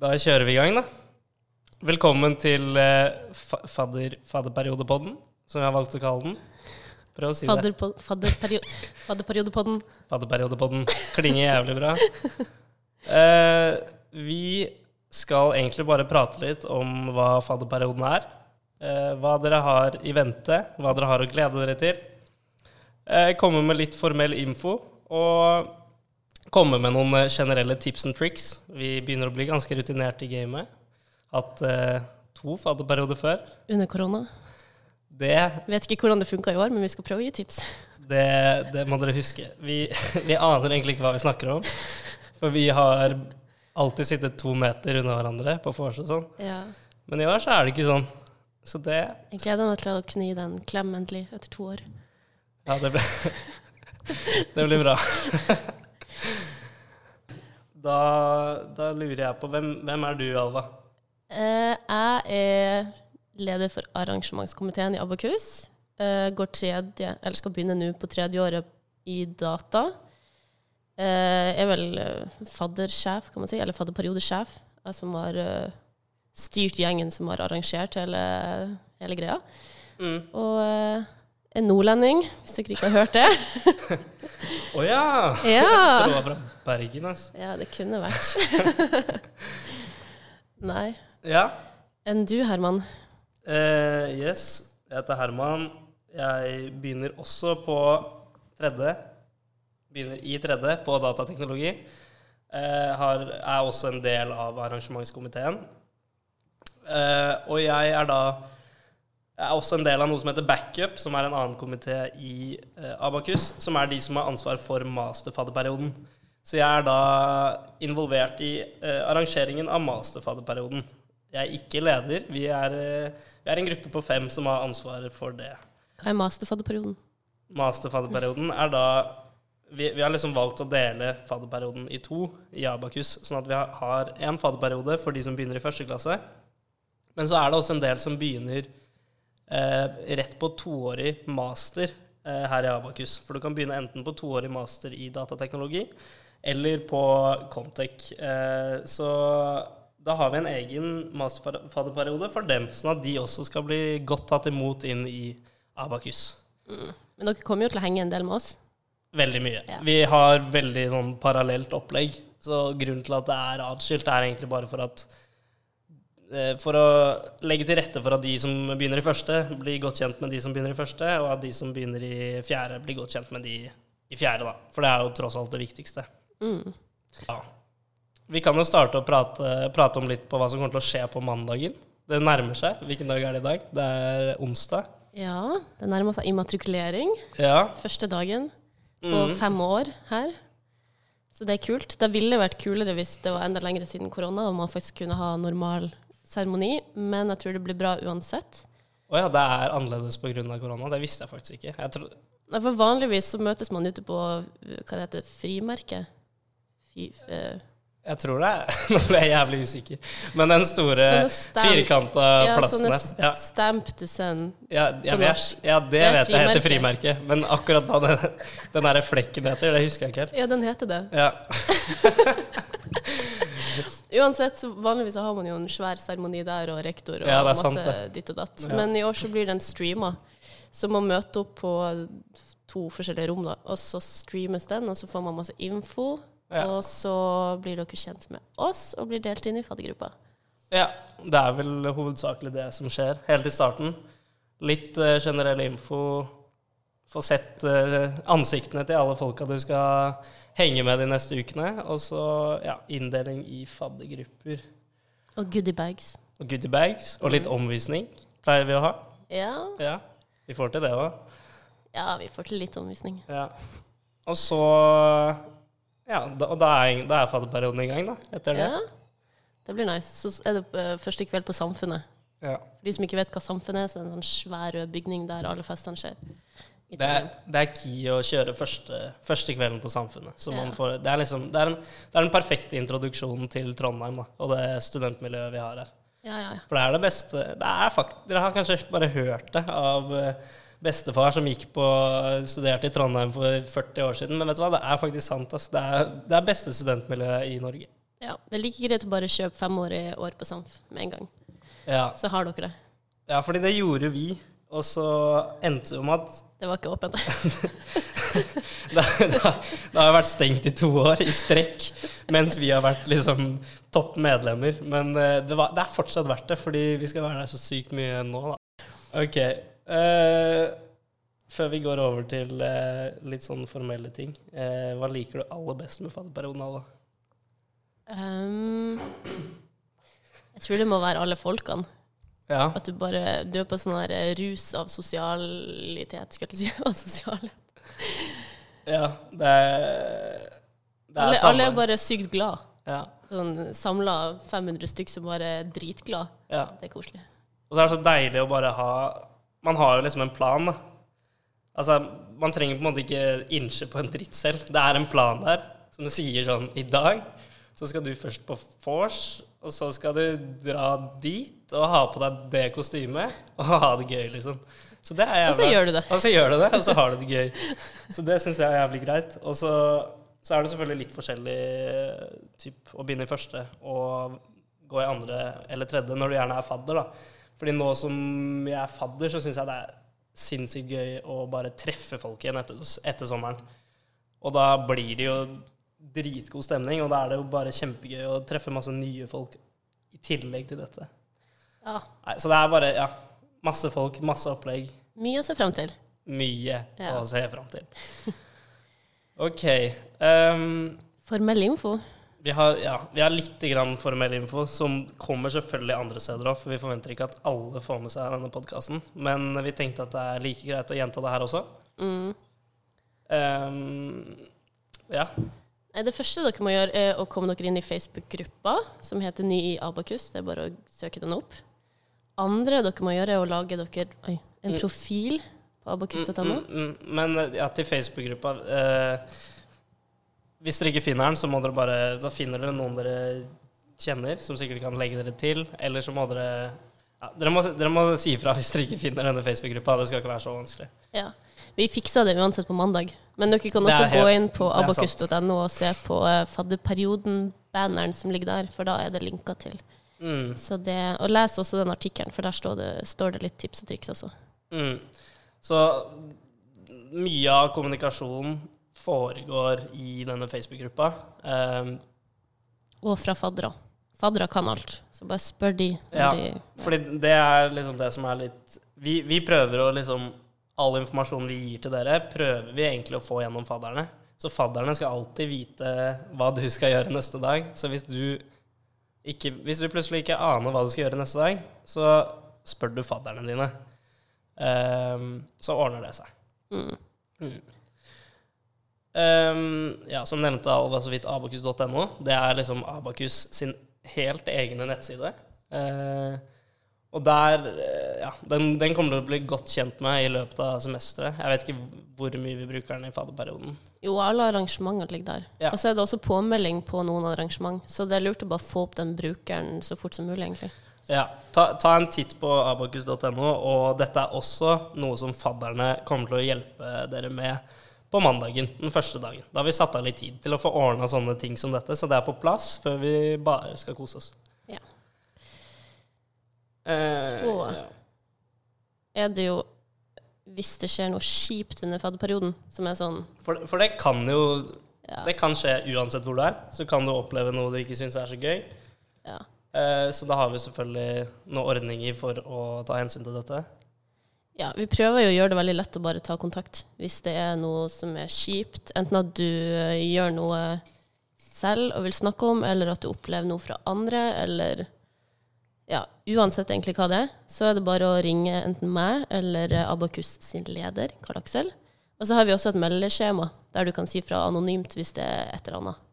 Da kjører vi i gang, da. Velkommen til eh, fa fadder, Fadderperiodepodden, som jeg har valgt å kalle den. Prøv å si det. Fadderpo- fadderperio- Fadderperiodepodden. Fadderperiodepodden. Klinger jævlig bra. Eh, vi skal egentlig bare prate litt om hva fadderperioden er. Eh, hva dere har i vente, hva dere har å glede dere til. Eh, komme med litt formell info, og komme med noen eh, generelle tips and tricks. Vi begynner å bli ganske rutinert i gamet. Hatt eh, to fadderperioder før. Under korona. Det Vet ikke hvordan det funka i år, men vi skal prøve å gi tips. Det, det må dere huske. Vi, vi aner egentlig ikke hva vi snakker om. For vi har alltid sittet to meter unna hverandre på vors og sånn. Ja. Men i år så er det ikke sånn. Så det Jeg gleder meg til å kunne gi deg en klem endelig, etter to år. Ja, det blir, det blir bra. Da, da lurer jeg på Hvem, hvem er du, Alva? Eh, jeg er leder for arrangementskomiteen i Abakus. Eh, går tredje, eller skal begynne nå på tredje året i data. Eh, er vel faddersjef, kan man si, eller fadderperiodesjef. Jeg som har styrt gjengen som har arrangert hele, hele greia. Mm. Og en nordlending, hvis dere ikke har hørt det. Å ja! Jeg Ja, tror det var fra Bergen, altså. ja det kunne vært. Nei. Ja. Enn du, Herman? Uh, yes, jeg heter Herman. Jeg begynner også på tredje. Begynner i tredje på datateknologi. Uh, har, er også en del av arrangementskomiteen. Uh, og jeg er da jeg er også en del av noe som heter Backup, som er en annen komité i eh, Abakus, som er de som har ansvar for masterfadderperioden. Så jeg er da involvert i eh, arrangeringen av masterfadderperioden. Jeg er ikke leder. Vi er, eh, vi er en gruppe på fem som har ansvaret for det. Hva er masterfadderperioden? Masterfadderperioden er da vi, vi har liksom valgt å dele fadderperioden i to i Abakus, sånn at vi har- én fadderperiode for de som begynner i første klasse. Men så er det også en del som begynner rett på toårig master eh, her i Abakus. For du kan begynne enten på toårig master i datateknologi eller på Comtec. Eh, så da har vi en egen masterfadderperiode for dem, sånn at de også skal bli godt tatt imot inn i Abakus. Men dere kommer jo til å henge en del med oss. Veldig mye. Ja. Vi har veldig sånn parallelt opplegg. Så grunnen til at det er atskilt, er egentlig bare for at eh, For å legge til rette for at de som begynner i første, blir godt kjent med de som begynner i første, og at de som begynner i fjerde, blir godt kjent med de i fjerde, da. For det er jo tross alt det viktigste. Mm. Ja. Vi kan jo starte å prate, prate om litt på hva som kommer til å skje på mandagen. Det nærmer seg. Hvilken dag er det i dag? Det er onsdag. Ja, det nærmer seg immatrikulering. Ja. Første dagen på Mm. fem år her. Så det er kult. Det ville vært kulere hvis det var enda lenger siden korona og man faktisk kunne ha normal seremoni, men jeg tror det blir bra uansett. Å ja, det er annerledes pga. korona. Det visste jeg faktisk ikke. Jeg tror, Nei, For vanligvis så møtes man ute på hva det heter, frimerke. Fy, uh, Jeg tror det. Nå ble jeg jævlig usikker. Men den store Sånne firkanta ja, plassen sånne der. Ja, stamp to send. ja, ja, norsk. ja, det, Det vet vet jeg heter frimerke. Men akkurat hva den, den der flekken heter, det husker jeg ikke helt. Ja, den heter det. Ja. Uansett, så vanligvis så har man jo en svær seremoni der, og rektor og Ja, masse sant ditt og datt. Ja. Men i år så blir den streama. Så man møter opp på to forskjellige rom, da. Og så streames den, og så får man masse info. Ja. Og så blir dere kjent med oss og blir delt inn i faddergruppa. ja. Det er vel hovedsakelig det som skjer helt i starten. Litt uh, generell info. Få sett eh, ansiktene til alle folka du skal henge med de neste ukene. Og så ja, inndeling i faddergrupper. Og goodiebags. Og goodiebags. Og litt omvisning pleier vi å ha. Ja. Ja, vi får til det òg. ja, vi får til litt omvisning. Ja. Og så Ja, da, og da er, da er fadderperioden i gang, da. Etter det. Ja. Det blir nice. Så er det eh, første kveld på Samfunnet. Ja. For de som ikke vet hva Samfunnet er, så er det en sånn svær rød bygning der alle festene skjer. I Det, er, det er key å kjøre første, første kvelden på Samfunnet. Så man Ja. får, det, er liksom, det, er en, det er den perfekte introduksjonen til Trondheim da, og det studentmiljøet vi har her. Ja, ja, ja. For det er det beste det fakt, Dere har kanskje bare hørt det av eh, bestefar som gikk på studerte i Trondheim for 40 år siden. Men vet du hva, det er faktisk sant. Altså. Det er det beste studentmiljøet i Norge. Ja, Det er like greit å bare kjøpe fem år på Samf med en gang. Ja. Så har dere det. ja, fordi det gjorde vi. Og så endte det med at Det var ikke åpent. det, det, det har vært stengt i to år i strekk, mens vi har vært liksom topp medlemmer. Men eh, det, var, det er fortsatt verdt det, fordi vi skal være der så sykt mye nå, da. Ok. Uh, før vi går over til uh, litt sånn formelle ting, uh, hva liker du aller best med fadderperioden, Alva? Um, jeg tror det må være alle folkene. Ja. At du bare Du er på sånn her eh, rus av sosialitet, skulle jeg si. Av sosiale. ja det er Det er Alle, alle er bare sykt glad. ja, Sånn samla 500 stykk som bare er dritglad. ja. Det er koselig. Og så er det så deilig å bare ha Man har jo liksom en plan, da. Altså, man trenger på en måte ikke innse på en dritt selv. Det er en plan der som sier sånn I dag så skal du først på vors, og så skal du dra dit og ha på deg det kostymet og ha det gøy, liksom. Så det er Og så gjør du det. Og så gjør du det, og så har du det gøy. Så det syns jeg er jævlig greit. Og så, så er det selvfølgelig litt forskjellig typ, å begynne i første og gå i andre eller tredje når du gjerne er fadder, da. Fordi nå som jeg er fadder, så syns jeg det er sinnssykt gøy å bare treffe folk igjen etter, etter sommeren. Og da blir det jo dritgod stemning, og da er det jo bare kjempegøy å treffe masse nye folk i tillegg til dette. Ja. Nei, så det er bare ja, masse folk, masse opplegg. Mye å se frem til. Mye Ja. å se fram til. OK. Um, Formell info. vi, har, ja, vi har litt grann formell info, som kommer selvfølgelig andre steder òg, for vi forventer ikke at alle får med seg denne podkasten. Men vi tenkte at det er like greit å gjenta det her også. Mm. Um, ja. Nei, Det første dere må gjøre, er å komme dere inn i Facebook-gruppa som heter Ny i Abakus. Det er bare å søke den opp. Andre dere må gjøre, er å lage dere oi, en Mm. profil på abakus.no. Mm, mm, men ja, til Facebook-gruppa eh, Hvis dere ikke finner den, så må dere bare så finner dere noen dere kjenner, som sikkert kan legge dere til. Eller så må dere ja, dere, må, dere må si ifra hvis dere ikke finner denne Facebook-gruppa. Det skal ikke være så vanskelig. Ja. Vi fiksa det uansett på mandag. Men dere kan også helt, gå inn på abakus.no og se på uh, fadderperioden-banneren som ligger der, for da er det linka til. Mm, Så det, og les også den artikkelen, for der står det, står det litt tips og triks også. mm. Så mye av kommunikasjonen foregår i denne Facebook-gruppa. Um, Og fra faddere. Faddere kan alt, så bare spør de. Ja. de Fordi det er liksom det som er litt Vi, vi prøver å liksom All informasjonen vi gir til dere, prøver vi egentlig å få gjennom fadderne. Så fadderne skal alltid vite hva du skal gjøre neste dag. Så hvis du, ikke, hvis du plutselig ikke aner hva du skal gjøre neste dag, så spør du fadderne dine. Um, så ordner det seg. mm. Um, ja, som nevnte Alva så vidt, abakus.no. Det er liksom Abakus sin helt egne nettside. Eh, og der eh, Ja, den, den kommer til å bli godt kjent med i løpet av semesteret. Jeg vet ikke hvor mye vi bruker den i fadderperioden. Jo, alle arrangementer ligger der. Ja. Og så er det også påmelding på noen arrangement, så det er lurt å bare få opp den brukeren så fort som mulig, egentlig. Ja, ta, ta en titt på abakus.no, og dette er også noe som fadderne kommer til å hjelpe dere med på mandagen, den første dagen. Da har vi satt av litt tid til å få ordna sånne ting som dette, så det er på plass før vi bare skal kose oss. Eh, Så. Er det jo Hvis det skjer noe kjipt under fadderperioden, som er sånn For, for det kan jo ja, Det kan skje uansett hvor du er. Så kan du oppleve noe du ikke syns er så gøy. ja. Eh, så da har vi selvfølgelig noen ordninger for å ta hensyn til dette. ja, vi prøver jo å gjøre det veldig lett å bare ta kontakt hvis det er noe som er kjipt. Enten at du eh, gjør noe selv og vil snakke om, eller at du opplever noe fra andre, eller ja, uansett egentlig hva det er, så er det bare å ringe enten meg eller eh, Abakus sin leder, Karl Aksel. Og så har vi også et meldeskjema der du kan si fra anonymt hvis det er et eller annet.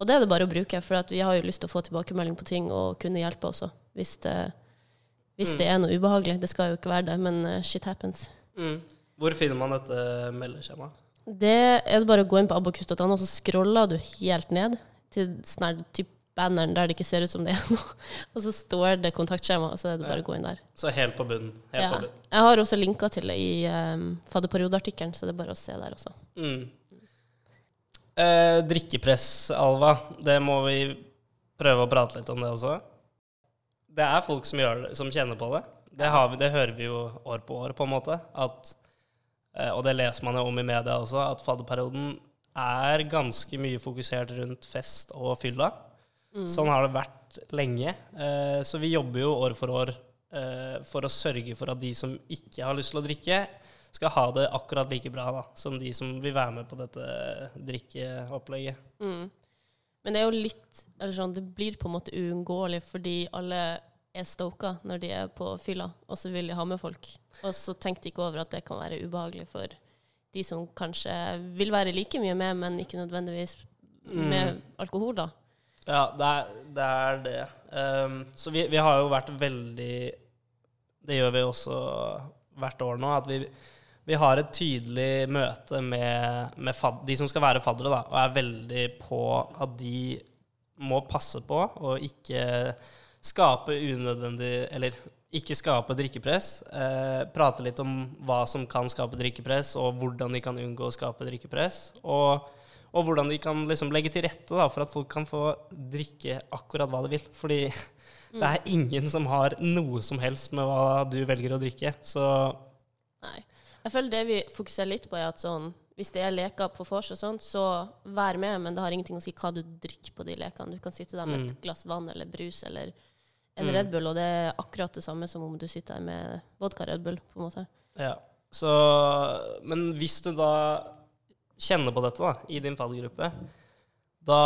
Og det er det bare å bruke, for at vi har jo lyst til å få tilbakemelding på ting og kunne hjelpe også, hvis det, hvis det er noe ubehagelig. Det skal jo ikke være det, men eh, shit happens. Mm. Hvor finner man dette meldeskjemaet? Det er det bare å gå inn på abakus.no, og så scroller du helt ned til sånn her typ banneren der det ikke ser ut som det er noe. Og så står det kontaktskjema, og så er det bare å gå inn der. Så helt på bunnen. Helt Ja. på bunnen. Jeg har også linka til det i um, fadderperiodeartikkelen, så det er bare å se der også. Mm. Eh, drikkepress, Alva, det må vi prøve å prate litt om det også. Det er folk som, det, som kjenner på det. Det, har vi, det hører vi jo år på år, på en måte. At, eh, og det leser man jo om i media også, at fadderperioden er ganske mye fokusert rundt fest og fylla. Sånn har det vært lenge. Eh, Så vi jobber jo år for år eh, for å sørge for at de som ikke har lyst til å drikke, skal ha det akkurat like bra da, som de som vil være med på dette drikkeopplegget. Mm. Men det er jo litt eller sånn, Det blir på en måte uunngåelig fordi alle er stoka når de er på fylla, og så vil de ha med folk. Og så tenkte de ikke over at det kan være ubehagelig for de som kanskje vil være like mye med, men ikke nødvendigvis med alkohol, da. Ja, det er det. Er det. Um, så vi, vi har jo vært veldig Det gjør vi også hvert år nå. At vi, vi har et tydelig møte med, med fad, de som skal være faddere, da, og er veldig på at de må passe på å ikke skape unødvendig Eller ikke skape drikkepress. Eh, prate litt om hva som kan skape drikkepress, og hvordan de kan unngå å skape drikkepress. Og og hvordan de kan liksom legge til rette da, for at folk kan få drikke akkurat hva de vil. Fordi det er ingen som har noe som helst med hva du velger å drikke. Så Nei. Jeg føler det vi fokuserer litt på, er at sånn hvis det er leker på vors og sånt, så vær med, men det har ingenting å si hva du drikker på de lekene. Du kan sitte der med et glass vann eller brus eller en Red Bull, og det er akkurat det samme som om du sitter der med vodka Red Bull, på en måte. ja. Så Men hvis du da kjenner på dette da, i din faddergruppe, da,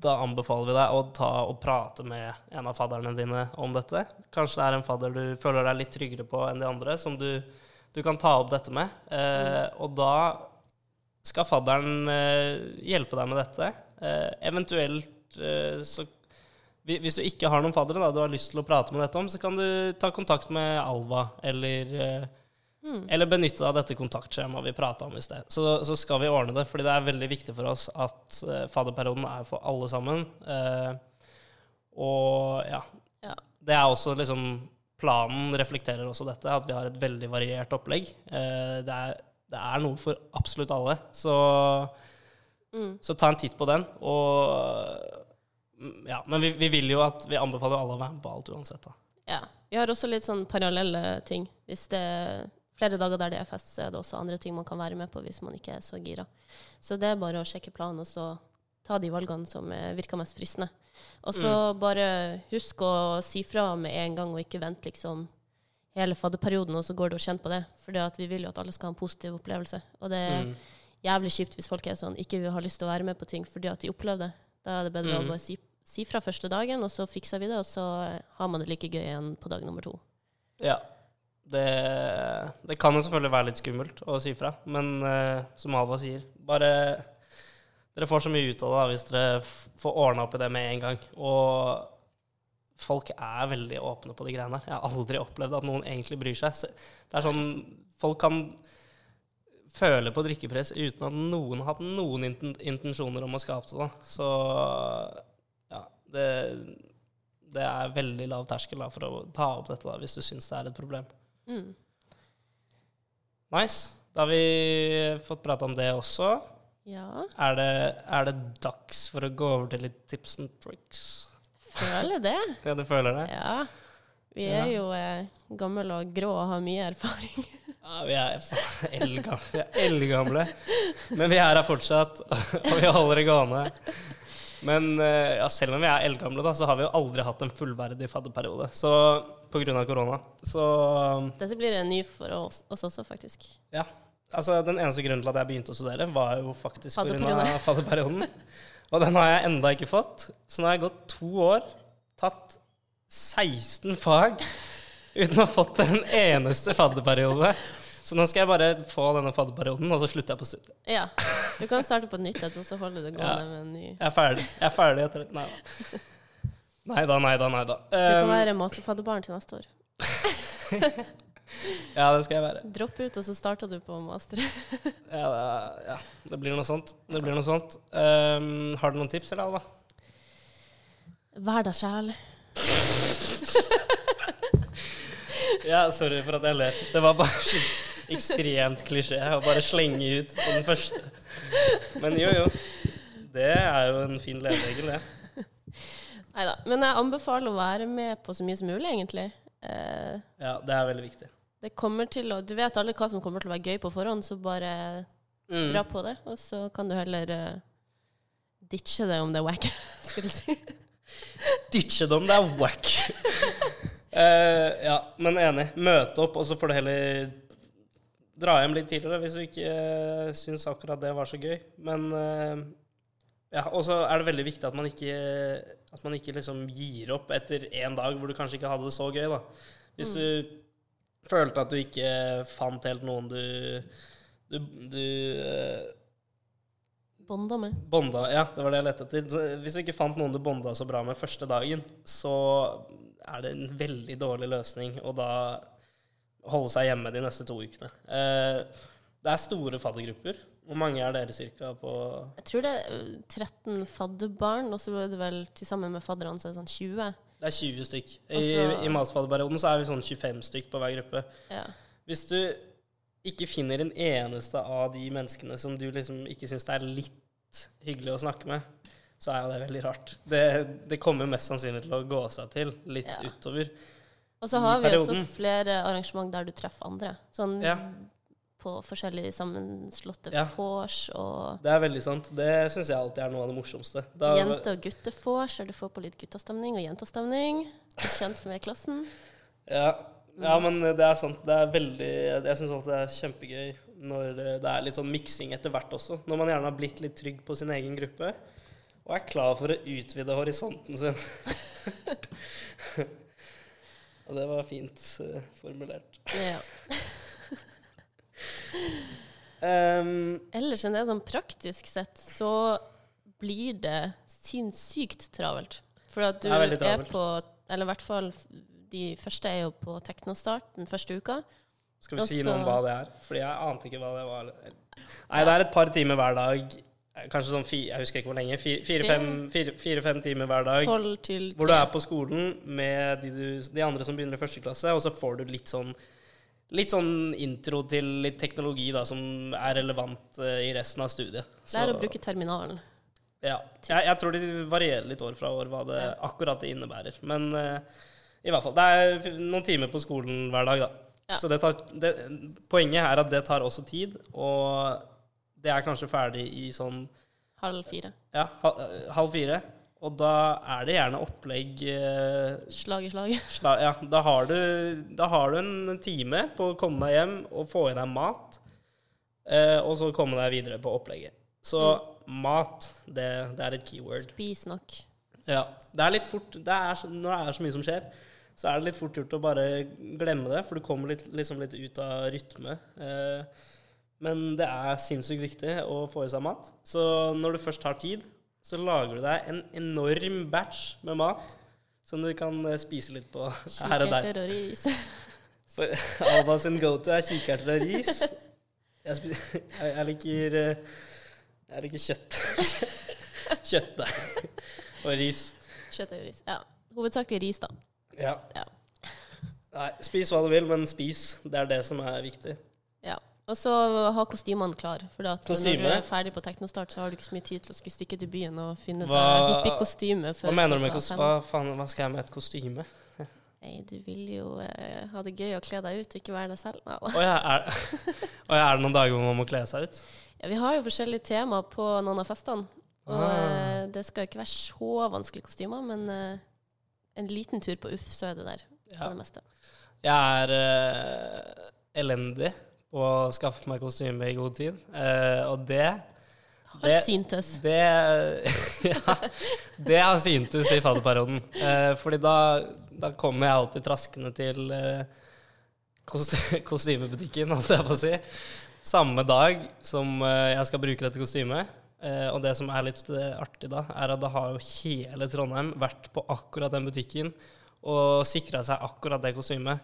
da anbefaler vi deg å ta og prate med en av fadderne dine om dette. Kanskje det er en fadder du føler deg litt tryggere på enn de andre, som du, du kan ta opp dette med. Eh, og da skal fadderen eh, hjelpe deg med dette. Eh, eventuelt eh, så hvis du ikke har noen faddere da, du har lyst til å prate med dette om, så kan du ta kontakt med Alva eller eh, eller benytte deg av dette kontaktskjemaet vi prata om i sted. Så, så skal vi ordne det, fordi det er veldig viktig for oss at uh, fadderperioden er for alle sammen. Eh, og ja. Ja. Det er også liksom Planen reflekterer også dette, at vi har et veldig variert opplegg. Eh, det, er, det er noe for absolutt alle. Så, så ta en titt på den. Og mm, ja, Men vi, vi vil jo at Vi anbefaler alle å være med på alt uansett. da. Ja. Vi har også litt sånn parallelle ting. Hvis det flere dager der det er fest, så er det også andre ting man kan være med på hvis man ikke er så gira. Så det er bare å sjekke planen og så ta de valgene som eh, virker mest fristende. Og så bare husk å si fra med en gang, og ikke vente liksom hele fadderperioden, og så går du og kjenner på det. For vi vil jo at alle skal ha en positiv opplevelse. Og det er jævlig kjipt hvis folk er sånn, ikke har lyst til å være med på ting fordi at de opplever det. Da er det bedre å bare si, si fra første dagen, og så fikser vi det, og så har man det like gøy igjen på dag nummer to. Ja. Det, det kan jo selvfølgelig være litt skummelt å si fra, men uh, som Alva sier, bare Dere får så mye ut av det da, hvis dere får ordna opp i det med en gang. Og folk er veldig åpne på de greiene der. Jeg har aldri opplevd at noen egentlig bryr seg. Det er sånn Folk kan føle på drikkepress uten at noen har hatt noen intensjoner om å skape det. da. Så ja, det, det er veldig lav terskel da, for å ta opp dette da, hvis du syns det er et problem. Mm. Nice. Da har vi fått prate om det også. Ja, Er det, er det dags for å gå over til litt tips and tricks? føler det. Ja, du føler det? Ja. Vi er jo eh, gamle og grå og har mye erfaring. Ja, vi er eldgamle. Men vi er her fortsatt, og vi holder det gående. Men eh, ja, selv om vi er eldgamle, da, så har vi jo aldri hatt en fullverdig fadderperiode. Så av korona. Så Dette blir en ny for oss, oss også, faktisk. Ja. Altså, den eneste grunnen til at jeg begynte å studere, var jo faktisk pga. Fadderperiode. fadderperioden. Og den har jeg enda ikke fått. Så nå har jeg gått to år, tatt 16 fag, uten å ha fått en eneste fadderperiode. Så nå skal jeg bare få denne fadderperioden, og så slutter jeg på studiet. Ja. Du kan starte på nytt, og så holde det gående Ja. med en ny Jeg er ferdig. Jeg er ferdig etter Nei da. Nei da, nei da, nei da. Du kan Um, være masterfadderbarn til neste år. ja, det skal jeg være. Dropp ut, og så starter du på master. Ja, det, ja, det blir noe sånt. Det blir noe sånt. Um, har du noen tips, eller, Alva? Vær deg sjæl. Ja, sorry for at jeg ler. Det var bare ekstremt klisjé å bare slenge ut på den første. Men jo, jo. Det er jo en fin leveregel, det. Nei da. Men jeg anbefaler å være med på så mye som mulig, egentlig. Eh, Ja, det er veldig viktig. det kommer til å Du vet alle hva som kommer til å være gøy på forhånd, så bare Mm. dra på det. Og så kan du heller uh, ditche det om det er wack, skulle du si. Ditchedom, det er wack. Eh, ja, men enig. Møte opp, og så får du heller dra hjem litt tidligere hvis du ikke uh, syns akkurat det var så gøy. Men uh, ja, og så er det veldig viktig at man ikke, at man ikke liksom gir opp etter én dag hvor du kanskje ikke hadde det så gøy. da. Hvis du følte at du ikke fant helt noen du du, du eh, Bonda med. Bonda, ja, det var det jeg lette etter. Så hvis du ikke fant noen du bonda så bra med første dagen, så er det en veldig dårlig løsning og da holde seg hjemme de neste to ukene. Eh, det er store faddergrupper. Hvor mange er dere cirka på Jeg tror det er eh, 13 fadderbarn, og så er det vel til sammen med fadderne så er det sånn 20. Det er 20 stykk. I, Altså- i masterfadderperioden så er vi sånn 25 stykk på hver gruppe. Ja. Hvis du ikke finner en eneste av de menneskene som du liksom ikke syns det er litt hyggelig å snakke med, så er jo det veldig rart. Det, det kommer mest sannsynlig til å gå seg til litt Ja. utover. Og så har vi også flere arrangement der du treffer andre. Sånn Ja. på forskjellige sammenslåtte Ja. vors og Det er veldig sant. Det syns jeg alltid er noe av det morsomste. Da, jente- og guttevors, der du får på litt guttastemning og jentastemning. Kjent med klassen. Ja, ja, men det er sant. Det er veldig Jeg syns alltid det er kjempegøy når det er litt sånn miksing etter hvert også. Når man gjerne har blitt litt trygg på sin egen gruppe og er klar for å utvide horisonten sin. og det var fint uh, formulert. Ja. um, Ellers enn det sånn praktisk sett, så blir det sinnssykt travelt. For at du er er på Eller i hvert fall de første er jo på Teknostart den første uka. skal vi si noe om hva det er? Fordi jeg ante ikke hva det var. Nei, det er et par timer hver dag. Kanskje sånn fi, Jeg husker ikke hvor lenge. Fire-fem fire, fire, fem timer hver dag. Hvor du er på skolen med de, du, de andre som begynner i første klasse, og så får du litt sånn Litt sånn intro til litt teknologi da, som er relevant uh, i resten av studiet. Så- Lær å bruke terminalen. Ja. Jeg, jeg tror det varierer litt år fra år hva det Ja. akkurat det innebærer. Men uh, i hvert fall. Det er noen timer på skolen hver dag, da. Ja. Så det tar, det, poenget er at det tar også tid, og det er kanskje ferdig i sånn Halv fire. ja, halv fire. Og da er det gjerne opplegg eh, Slag i slag. slag Ja, da har, du, da har du en time på å komme deg hjem og få i deg mat, eh, og så komme deg videre på opplegget. Så mat, det, det er et keyword. Spis nok. Ja. Det er litt fort det er, Når det er så mye som skjer, så er det litt fort gjort å bare glemme det, for du kommer litt, liksom litt ut av rytme. Eh, men det er sinnssykt viktig å få i seg mat. Så når du først har tid, så lager du deg en enorm batch med mat som du kan eh, spise litt på her og der. Kikerter og ris. For Alba sin go-to er kikerter og ris. Jeg, jeg, jeg liker eh, Jeg liker kjøtt. Kjøttdeig og ris. Kjøttdeig og ris. Ja. Hovedsakelig ris, da. Ja. Ja. Nei, spis hva du vil, men spis. Det er det som er viktig. ja. Og så ha kostymene klar. For at når du er ferdig på Teknostart, så har du ikke så mye tid til å skulle stikke til byen og finne Hva- deg hippiekostyme. Hva mener du med kostyme? Hva, faen, hva skal jeg med et kostyme? Nei, du vil jo eh, ha det gøy å kle deg ut og ikke være deg selv. Å ja, er, ja, er det noen dager hvor man må kle seg ut? Ja, vi har jo forskjellige tema på noen av festene. Og Ah. eh, det skal jo ikke være så vanskelige kostymer, men eh, en liten tur på Uff, så er det der på Ja. det meste. Jeg er eh, elendig å skaffe meg kostyme i god tid, eh, og det Har Det- syntes. Det, ja, det har syntes i fadderperioden. Eh, fordi da, da kommer jeg alltid traskende til eh, kost- kostymebutikken, holdt jeg på å si. Samme dag som eh, jeg skal bruke dette kostymet. Eh, og det som er litt eh, artig da, er at da har jo hele Trondheim vært på akkurat den butikken og sikra seg akkurat det kostymet.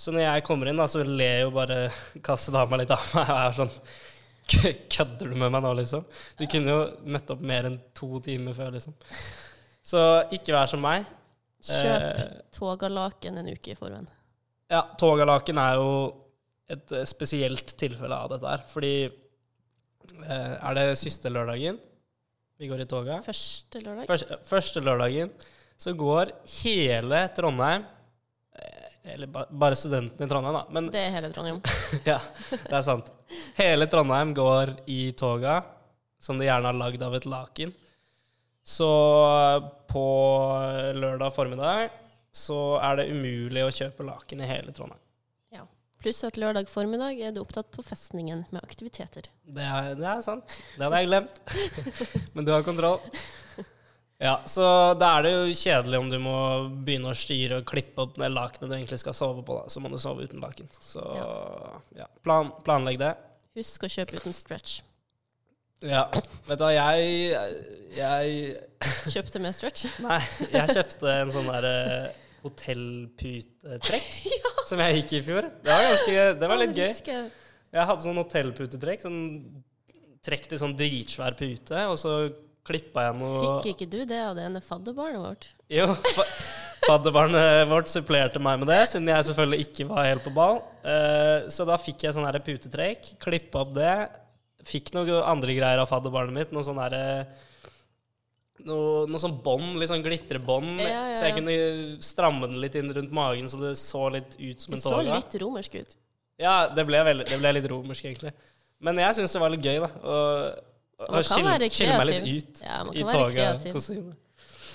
Så når jeg kommer inn, da, så ler jo bare kassedama litt av meg og er sånn Kødder du med meg nå, liksom? Du kunne jo møtt opp mer enn to timer før, liksom. Så ikke vær som meg. Kjøp Eh, togalaken en uke i forveien. ja, togalaken er jo et eh, spesielt tilfelle av dette her. Fordi eh, Er det siste lørdagen vi går i toga? Første lørdag. Første, første lørdagen, så går hele Trondheim eh, Eller ba, bare studentene i Trondheim, da. Men Det er hele Trondheim. ja, det er sant. Hele Trondheim går i toga, som de gjerne har lagd av et laken. Så på lørdag formiddag så er det umulig å kjøpe laken i hele Trondheim. Ja. Pluss at lørdag formiddag er du opptatt på festningen med aktiviteter. Det er, det er sant. Det hadde jeg glemt. Men du har kontroll. Ja, Så da er det jo kjedelig om du må begynne å styre og klippe opp det lakenet du egentlig skal sove på. da, Så må du sove uten laken. Så ja, plan, planlegg det. Husk å kjøpe uten stretch. Ja, vet du hva, jeg, jeg Kjøpte med stretch? Nei, jeg kjøpte en sånn der hotellputetrekk hotellputetrekk som jeg gikk i fjor. Det var, ganske, det var litt gøy. Jeg hadde sånn hotellputetrekk. Sånn trekk til sånn dritsvær pute, og så klippa jeg noe Fikk ikke du det av det ene fadderbarnet vårt? Jo, fa fadderbarnet vårt supplerte meg med det, siden jeg selvfølgelig ikke var helt på ball. Uh, så da fikk jeg sånn her putetrekk, klippa opp det. Fikk noen andre greier av fadderbarnet mitt. Noe sånn herre noe, noe sånn bånd, litt sånn glitrebånd, Ja, ja, så jeg kunne stramme den litt inn rundt magen, så det så litt ut som en Du en så litt romersk ut. Ja, det ble, veldig, det ble litt romersk, egentlig. Men jeg syns det var litt gøy, da. Å Man kan skille, være skille meg litt kreativ. ut Ja, man i kan toga-kostyme.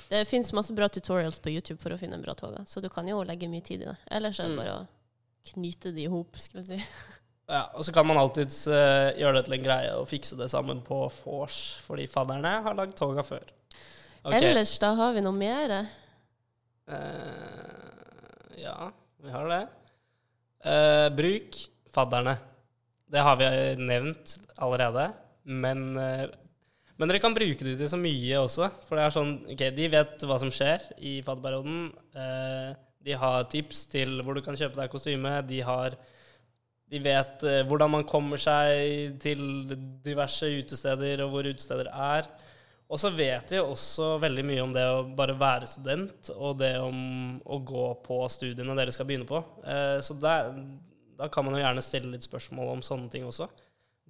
Det fins masse bra tutorials på YouTube for å finne en bra toga, så du kan jo legge mye tid i det. Ellers er det Mm. bare å knyte de i hop, skulle jeg si. Ja, og så kan man alltids uh, gjøre det til en greie og fikse det sammen på vors, fordi fadderne har lagd toga før. Okay. Ellers da har vi noe mer. Uh, ja, vi har det. Uh, bruk fadderne. Det har vi nevnt allerede, men, eh, men dere kan bruke de til så mye også. For det er sånn, ok, de vet hva som skjer i fadderperioden. Eh, de har tips til hvor du kan kjøpe deg kostyme. De har de vet eh, hvordan man kommer seg til diverse utesteder, og hvor utesteder er. Og så vet de også veldig mye om det å bare være student, og det om å gå på studiene dere skal begynne på. Så der, da kan man jo gjerne stille litt spørsmål om sånne ting også.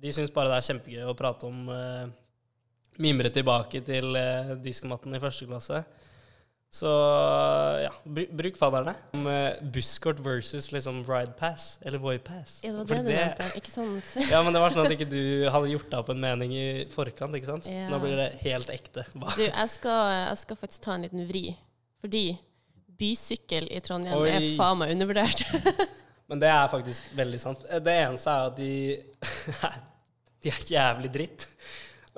De syns bare det er kjempegøy å prate om eh, Mimre tilbake til eh, diskmatten i første klasse. Så ja, br bruk fadderne. Om eh, busskort versus liksom ride pass, eller boy pass. Ja, det var det, det du mente, ikke sant? ja, men det var sånn at ikke du hadde gjort deg opp en mening i forkant, ikke sant? Ja. Nå blir det helt ekte. Du, jeg skal, jeg skal faktisk ta en liten vri, fordi bysykkel i Trondheim Oi. er faen meg undervurdert. Men det er faktisk veldig sant. Det eneste er at de De er jævlig dritt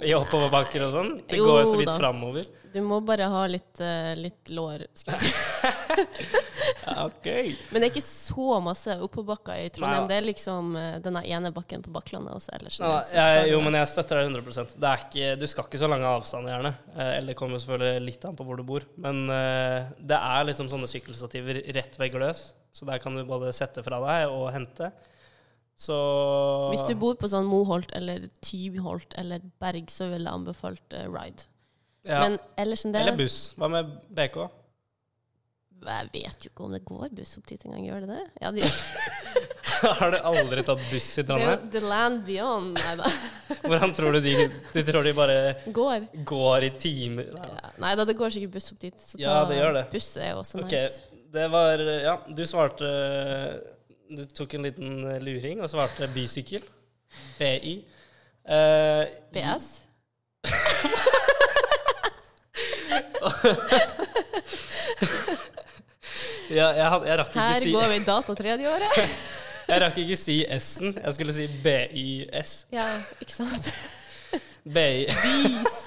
i oppoverbakker og sånn. Det Jo går så vidt da. framover. Du må bare ha litt, uh, litt lår, skal jeg si. Ok. Men det er ikke så masse oppoverbakker i Trondheim. Nei. Det er liksom uh, denne ene bakken på Bakklandet, også. ellers Nei, jeg, jo, men jeg støtter deg 100% det ikke, Du skal ikke så lange avstander, gjerne. Eh, Eller det kommer selvfølgelig litt an på hvor du bor. Men eh, det er liksom sånne sykkelstativer rett veggløs, så der kan du både sette fra deg og hente. Så Hvis du bor på sånn Moholt eller Tyholt eller Berg, så ville jeg anbefalt uh, Ride. Ja. Men ellers enn det Eller buss. Hva med BK? Jeg vet jo ikke om det går buss opp dit engang. Gjør det det? Ja, de, Har du aldri tatt buss i det Trondheim? The Land Beyond. Nei da. Hvordan tror du de Du tror de bare Går. går i timer? Nei. Ja. Nei da, det går sikkert buss opp dit. Så Ja, det gjør det. Buss er jo også okay. nice. det var Ja, du svarte Du tok en liten luring og svarte bysykkel. BY. Uh, BS? Ja, jeg, had- jeg, rakk ikke Her si, går vi data tredjeåret. jeg rakk ikke si S-en. Jeg skulle si BYS. Ja, ikke sant? BY. Bys.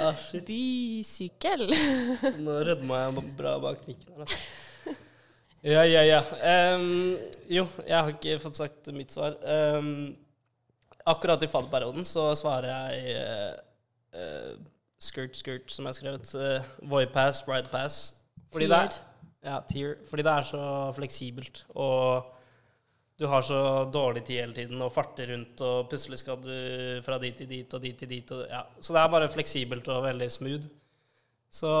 Ah, shit. Bysykkel. Nå rødma jeg bra bak mikken her, altså. Ja, ja, ja. Um, jo, jeg har ikke fått sagt mitt svar. Um, akkurat i fallperioden så svarer jeg uh, eh, skirt, skirt, som jeg har skrevet. Uh, Voipass, ridepass. Fordi det er, ja, tier. Fordi det er så fleksibelt. Og du har så dårlig tid hele tiden og farter rundt, og plutselig skal du fra dit til dit og dit til dit. Og, ja. Så det er bare fleksibelt og veldig smooth. Så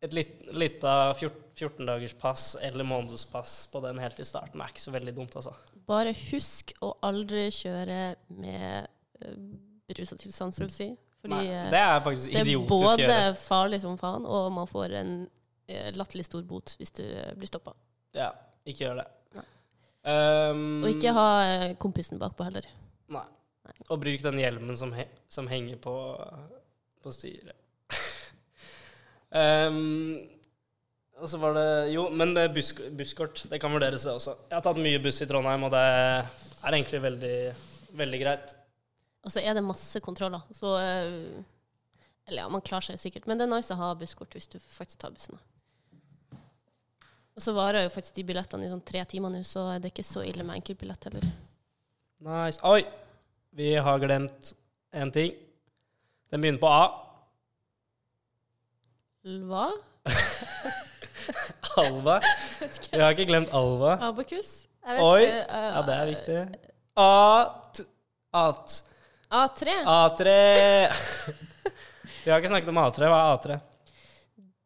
et lite 14-dagers pass eller månedspass på den helt i starten er ikke så veldig dumt, altså. Bare husk å aldri kjøre med uh, rusa tilstand, skal jeg si. Fordi Nei, eh, det er faktisk det er idiotisk å både farlig som faen, og man får en eh, latterlig stor bot hvis du eh, blir stoppa. Ja, ikke gjør det. Um, Og ikke ha kompisen bakpå heller. Nei. Og bruk den hjelmen som, he som henger på, på styret. um, og så var det Jo, men det buss, busskort, det kan vurderes, det også. Jeg har tatt mye buss i Trondheim, og det er egentlig veldig, veldig greit. Og så er det masse kontroller. Så eh, Eller ja, man klarer seg jo sikkert, men det er nice å ha busskort hvis du faktisk tar bussen. Og så varer jo faktisk de billettene i sånn tre timer nå, så det er ikke så ille med enkeltbillett heller. Nice. Oi! Vi har glemt én ting. Den begynner på A. Hva? Alva. Vi har ikke glemt Alva. Abakus? Oi! Ja, det er viktig. At At A3. A3 Vi har ikke snakket om A3. Hva er A3?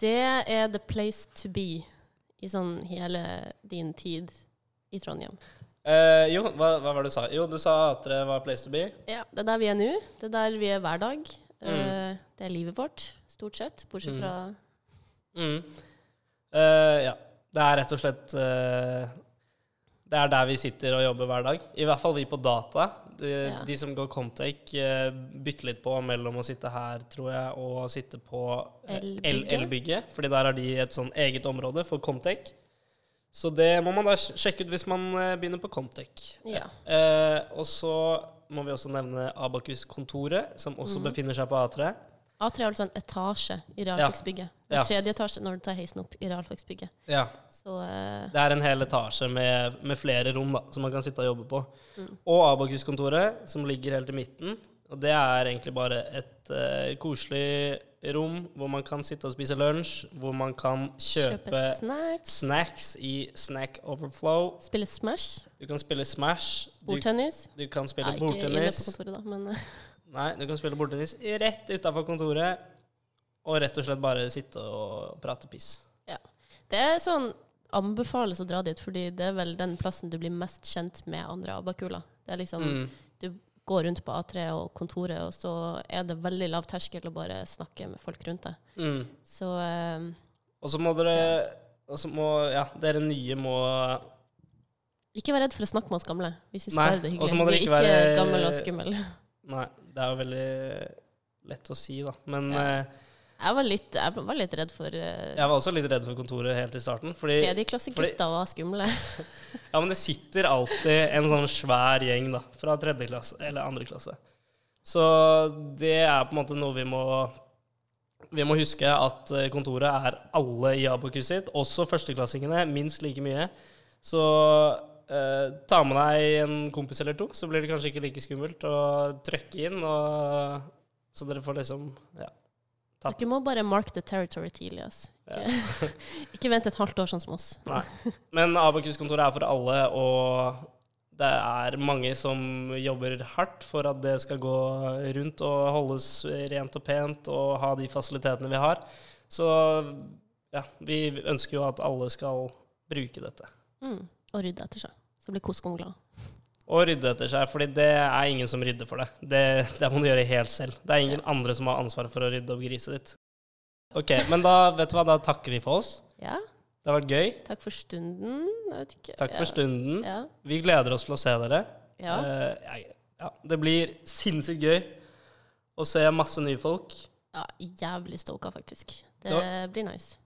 Det er the place to be i sånn hele din tid i Trondheim. Eh, jo, hva, hva var det du sa? Jo, du sa A3 var place to be. Ja, det er der vi er nå. Det er der vi er hver dag. Mm. Eh, det er livet vårt, stort sett, bortsett Mm. fra Mm. Eh, ja. Det er rett og slett eh, Det er der vi sitter og jobber hver dag. I hvert fall vi på data. De, Ja. de som går Comtake, eh, bytter litt på mellom å sitte her, tror jeg, og sitte på eh, Elbygget. El- Fordi der har de et sånn eget område for Comtec. Så det må man da sjekke ut hvis man eh, begynner på Comtec. Ja. Eh, og så må vi også nevne Abakus-kontoret, som også mm. befinner seg på A3. A3 er altså en etasje i realfagsbygget. Ja. er tredje etasje når du tar heisen opp i realfagsbygget. Ja. Så uh, Det er en hel etasje med, med flere rom da, som man kan sitte og jobbe på. Mm. Og Abakus-kontoret, som ligger helt i midten. Og det er egentlig bare et uh, koselig rom hvor man kan sitte og spise lunsj, hvor man kan kjøpe, kjøpe snacks, snacks i Snack Overflow. spille Smash, Du kan spille Smash. Du, bordtennis. du kan Ja, spille ikke inne på kontoret, da, men eh, Nei, du kan spille bordtennis rett utafor kontoret. Og rett og slett bare sitte og prate piss. det er sånn anbefales å dra dit, fordi det er vel den plassen du blir mest kjent med andre abakuler. Det er liksom Mm. går rundt på A3 og kontoret, og så er det veldig lav terskel å bare snakke med folk rundt deg. Mm. Så eh, Og så må dere og så må, ja, dere nye må ikke vær redd for å snakke med oss gamle. Vi syns bare det er hyggelig. Vi er ikke være- gamle og skumle. Nei, det er jo veldig lett å si, da. Men Ja. eh, Jeg var litt, jeg var litt redd for uh, jeg var også litt redd for kontoret helt i starten. Fordi, tredjeklassegutter var skumle. ja, men det sitter alltid en sånn svær gjeng da, fra tredje klasse eller andre klasse. Så det er på en måte noe vi må Vi må huske at eh, kontoret er alle i abokuset sitt, også førsteklassingene, minst like mye. Så eh, ta med deg en kompis eller to, så blir det kanskje ikke like skummelt å trøkke inn. Og, så dere får liksom ja, tatt Dere må bare mark the territory tidlig. ass. Ja. Ikke, ikke vent et halvt år sånn som oss. Men Abakus-kontoret er for alle, og det er mange som jobber hardt for at det skal gå rundt og holdes rent og pent og ha de fasilitetene vi har. Så ja, vi ønsker jo at alle skal bruke dette. Mm. Og rydde etter seg. Så blir koskong glad. Og rydde etter seg, fordi det er ingen som rydder for det. Det, det må du gjøre helt selv. Det er ingen andre som har ansvaret for å rydde opp griset ditt. Ok, men da vet du hva, da takker vi for oss. Ja, Det har vært gøy. takk for stunden. Takk for stunden. Ja. Vi gleder oss til å se dere. ja. Uh, ja, det blir sinnssykt gøy å se masse nye folk. ja jævlig stoka, faktisk. Det Ja. blir nice.